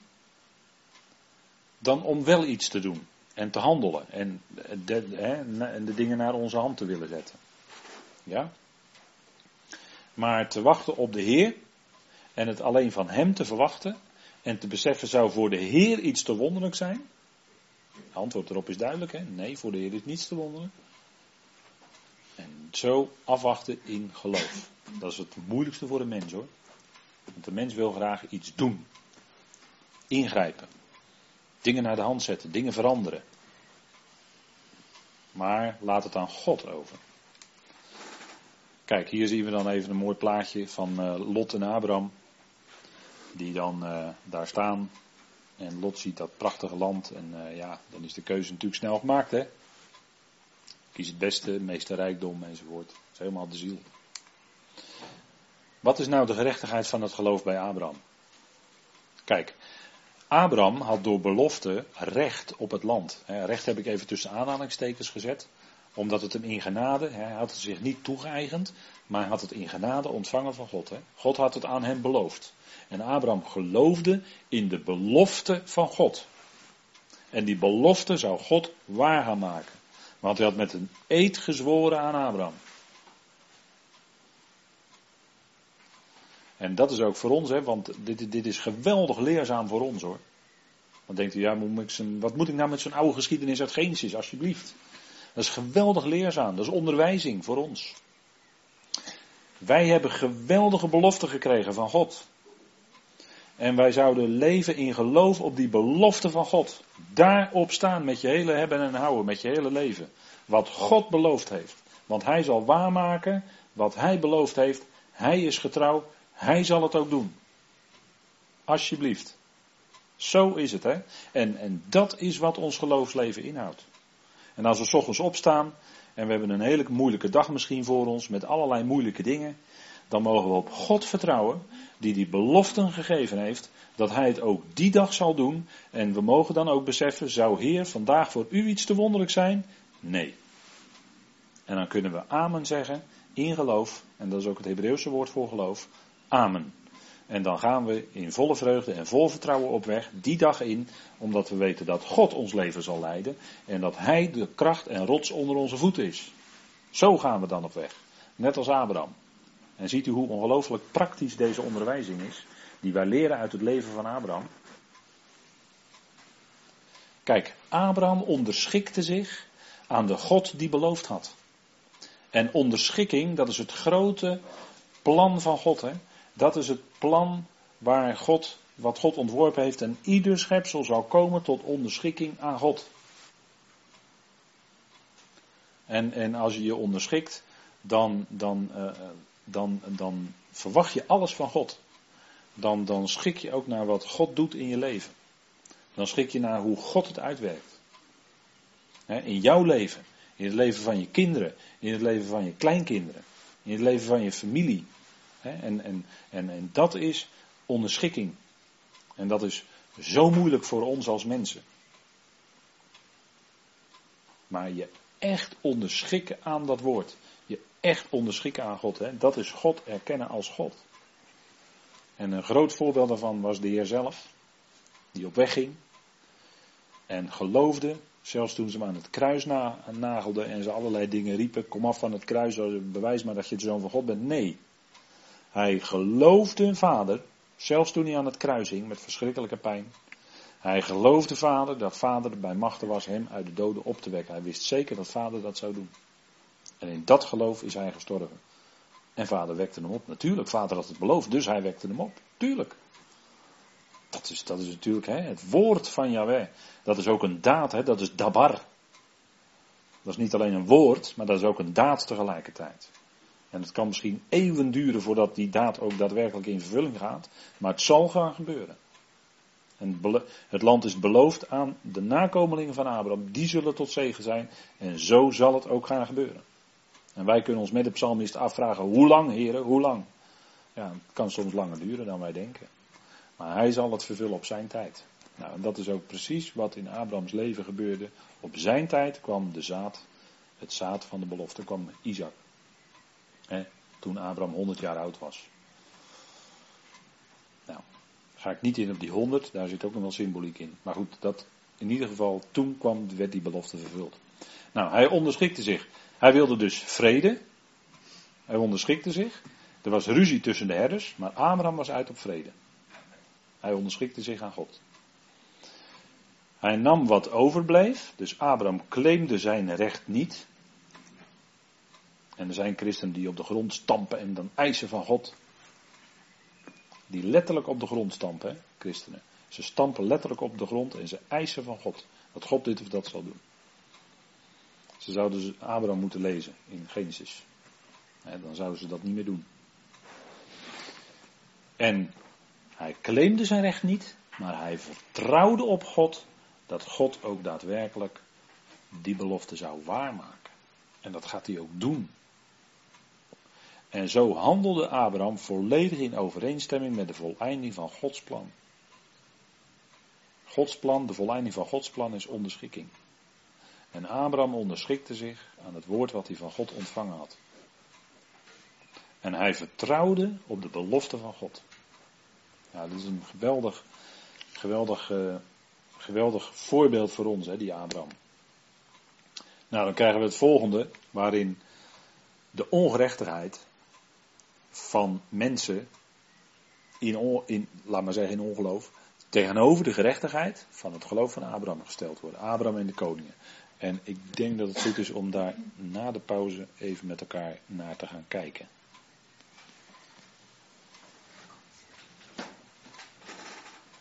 dan om wel iets te doen en te handelen en de, hè, en de dingen naar onze hand te willen zetten. Ja? Maar te wachten op de Heer en het alleen van Hem te verwachten en te beseffen zou voor de Heer iets te wonderlijk zijn? Het antwoord erop is duidelijk, hè? nee, voor de Heer is niets te wonderlijk. Zo afwachten in geloof. Dat is het moeilijkste voor de mens hoor. Want de mens wil graag iets doen. Ingrijpen. Dingen naar de hand zetten, dingen veranderen. Maar laat het aan God over. Kijk, hier zien we dan even een mooi plaatje van uh, Lot en Abraham. Die dan uh, daar staan. En Lot ziet dat prachtige land. En uh, ja, dan is de keuze natuurlijk snel gemaakt, hè. Kies het beste, meeste rijkdom enzovoort. Dat is helemaal de ziel. Wat is nou de gerechtigheid van het geloof bij Abraham? Kijk, Abraham had door belofte recht op het land. Recht heb ik even tussen aanhalingstekens gezet, omdat het hem in genade, hij had het zich niet toegeëigend, maar hij had het in genade ontvangen van God. God had het aan hem beloofd. En Abraham geloofde in de belofte van God. En die belofte zou God waar gaan maken. Want hij had met een eed gezworen aan Abraham. En dat is ook voor ons, hè, want dit, dit is geweldig leerzaam voor ons hoor. Dan denkt u, ja, wat moet ik nou met zo'n oude geschiedenis uit Genesis, alsjeblieft. Dat is geweldig leerzaam, dat is onderwijzing voor ons. Wij hebben geweldige beloften gekregen van God. En wij zouden leven in geloof op die belofte van God. Daarop staan met je hele hebben en houden, met je hele leven. Wat God beloofd heeft. Want Hij zal waarmaken wat Hij beloofd heeft. Hij is getrouw hij zal het ook doen. Alsjeblieft. Zo is het, hè? En, en dat is wat ons geloofsleven inhoudt. En als we ochtends opstaan en we hebben een hele moeilijke dag misschien voor ons met allerlei moeilijke dingen, dan mogen we op God vertrouwen, die die beloften gegeven heeft, dat Hij het ook die dag zal doen. En we mogen dan ook beseffen, zou Heer vandaag voor u iets te wonderlijk zijn? Nee. En dan kunnen we amen zeggen in geloof, en dat is ook het Hebreeuwse woord voor geloof, Amen. En dan gaan we in volle vreugde en vol vertrouwen op weg, die dag in, omdat we weten dat God ons leven zal leiden en dat Hij de kracht en rots onder onze voeten is. Zo gaan we dan op weg, net als Abraham. En ziet u hoe ongelooflijk praktisch deze onderwijzing is, die wij leren uit het leven van Abraham. Kijk, Abraham onderschikte zich aan de God die beloofd had. En onderschikking, dat is het grote plan van God. Hè? Dat is het plan waar God, wat God ontworpen heeft. En ieder schepsel zal komen tot onderschikking aan God. En, en als je je onderschikt, dan, dan uh, dan, dan verwacht je alles van God. Dan, dan schik je ook naar wat God doet in je leven. Dan schik je naar hoe God het uitwerkt. in jouw leven, in het leven van je kinderen, in het leven van je kleinkinderen, in het leven van je familie. en, en, en, en dat is onderschikking. En dat is zo moeilijk voor ons als mensen. Maar je echt onderschikken aan dat woord. Echt onderschikken aan God. Hè? Dat is God erkennen als God. En een groot voorbeeld daarvan was de Heer zelf. Die op weg ging. En geloofde. Zelfs toen ze hem aan het kruis na, nagelden en ze allerlei dingen riepen. Kom af van het kruis, bewijs maar dat je de zoon van God bent. Nee. Hij geloofde vader. Zelfs toen hij aan het kruis hing met verschrikkelijke pijn. Hij geloofde vader dat vader bij machten was hem uit de doden op te wekken. Hij wist zeker dat vader dat zou doen. En in dat geloof is hij gestorven. En vader wekte hem op. Natuurlijk, vader had het beloofd, dus hij wekte hem op. Tuurlijk. Dat is, dat is natuurlijk hè, het woord van Yahweh. Dat is ook een daad, hè, dat is dabar. Dat is niet alleen een woord, maar dat is ook een daad tegelijkertijd. En het kan misschien eeuwen duren voordat die daad ook daadwerkelijk in vervulling gaat. Maar het zal gaan gebeuren. En het land is beloofd aan de nakomelingen van Abraham. Die zullen tot zegen zijn. En zo zal het ook gaan gebeuren. En wij kunnen ons met de psalmist afvragen, hoe lang heren, hoe lang? Ja, het kan soms langer duren dan wij denken. Maar hij zal het vervullen op zijn tijd. Nou, en dat is ook precies wat in Abrahams leven gebeurde. Op zijn tijd kwam de zaad, het zaad van de belofte, kwam Isaac. toen Abraham 100 jaar oud was. Nou, ga ik niet in op die 100, daar zit ook nog wel symboliek in. Maar goed, dat, in ieder geval, toen kwam, werd die belofte vervuld. Nou, hij onderschikte zich. Hij wilde dus vrede. Hij onderschikte zich. Er was ruzie tussen de herders, maar Abraham was uit op vrede. Hij onderschikte zich aan God. Hij nam wat overbleef, dus Abraham claimde zijn recht niet. En er zijn christenen die op de grond stampen en dan eisen van God. Die letterlijk op de grond stampen, hè, christenen. Ze stampen letterlijk op de grond en ze eisen van God. Dat God dit of dat zal doen. Ze zouden Abraham moeten lezen in Genesis. dan zouden ze dat niet meer doen. En hij claimde zijn recht niet, maar hij vertrouwde op God dat God ook daadwerkelijk die belofte zou waarmaken. En dat gaat hij ook doen. En zo handelde Abraham volledig in overeenstemming met de voleinding van Gods plan. Gods plan, de voleinding van Gods plan is onderschikking. En Abraham onderschikte zich aan het woord wat hij van God ontvangen had. En hij vertrouwde op de belofte van God. Ja, dat is een geweldig, geweldig, uh, geweldig voorbeeld voor ons, hè, die Abraham. Nou, dan krijgen we het volgende, waarin de ongerechtigheid van mensen in, in laat maar zeggen, in ongeloof, tegenover de gerechtigheid van het geloof van Abraham gesteld worden. Abraham en de koningen. En ik denk dat het goed is om daar na de pauze even met elkaar naar te gaan kijken.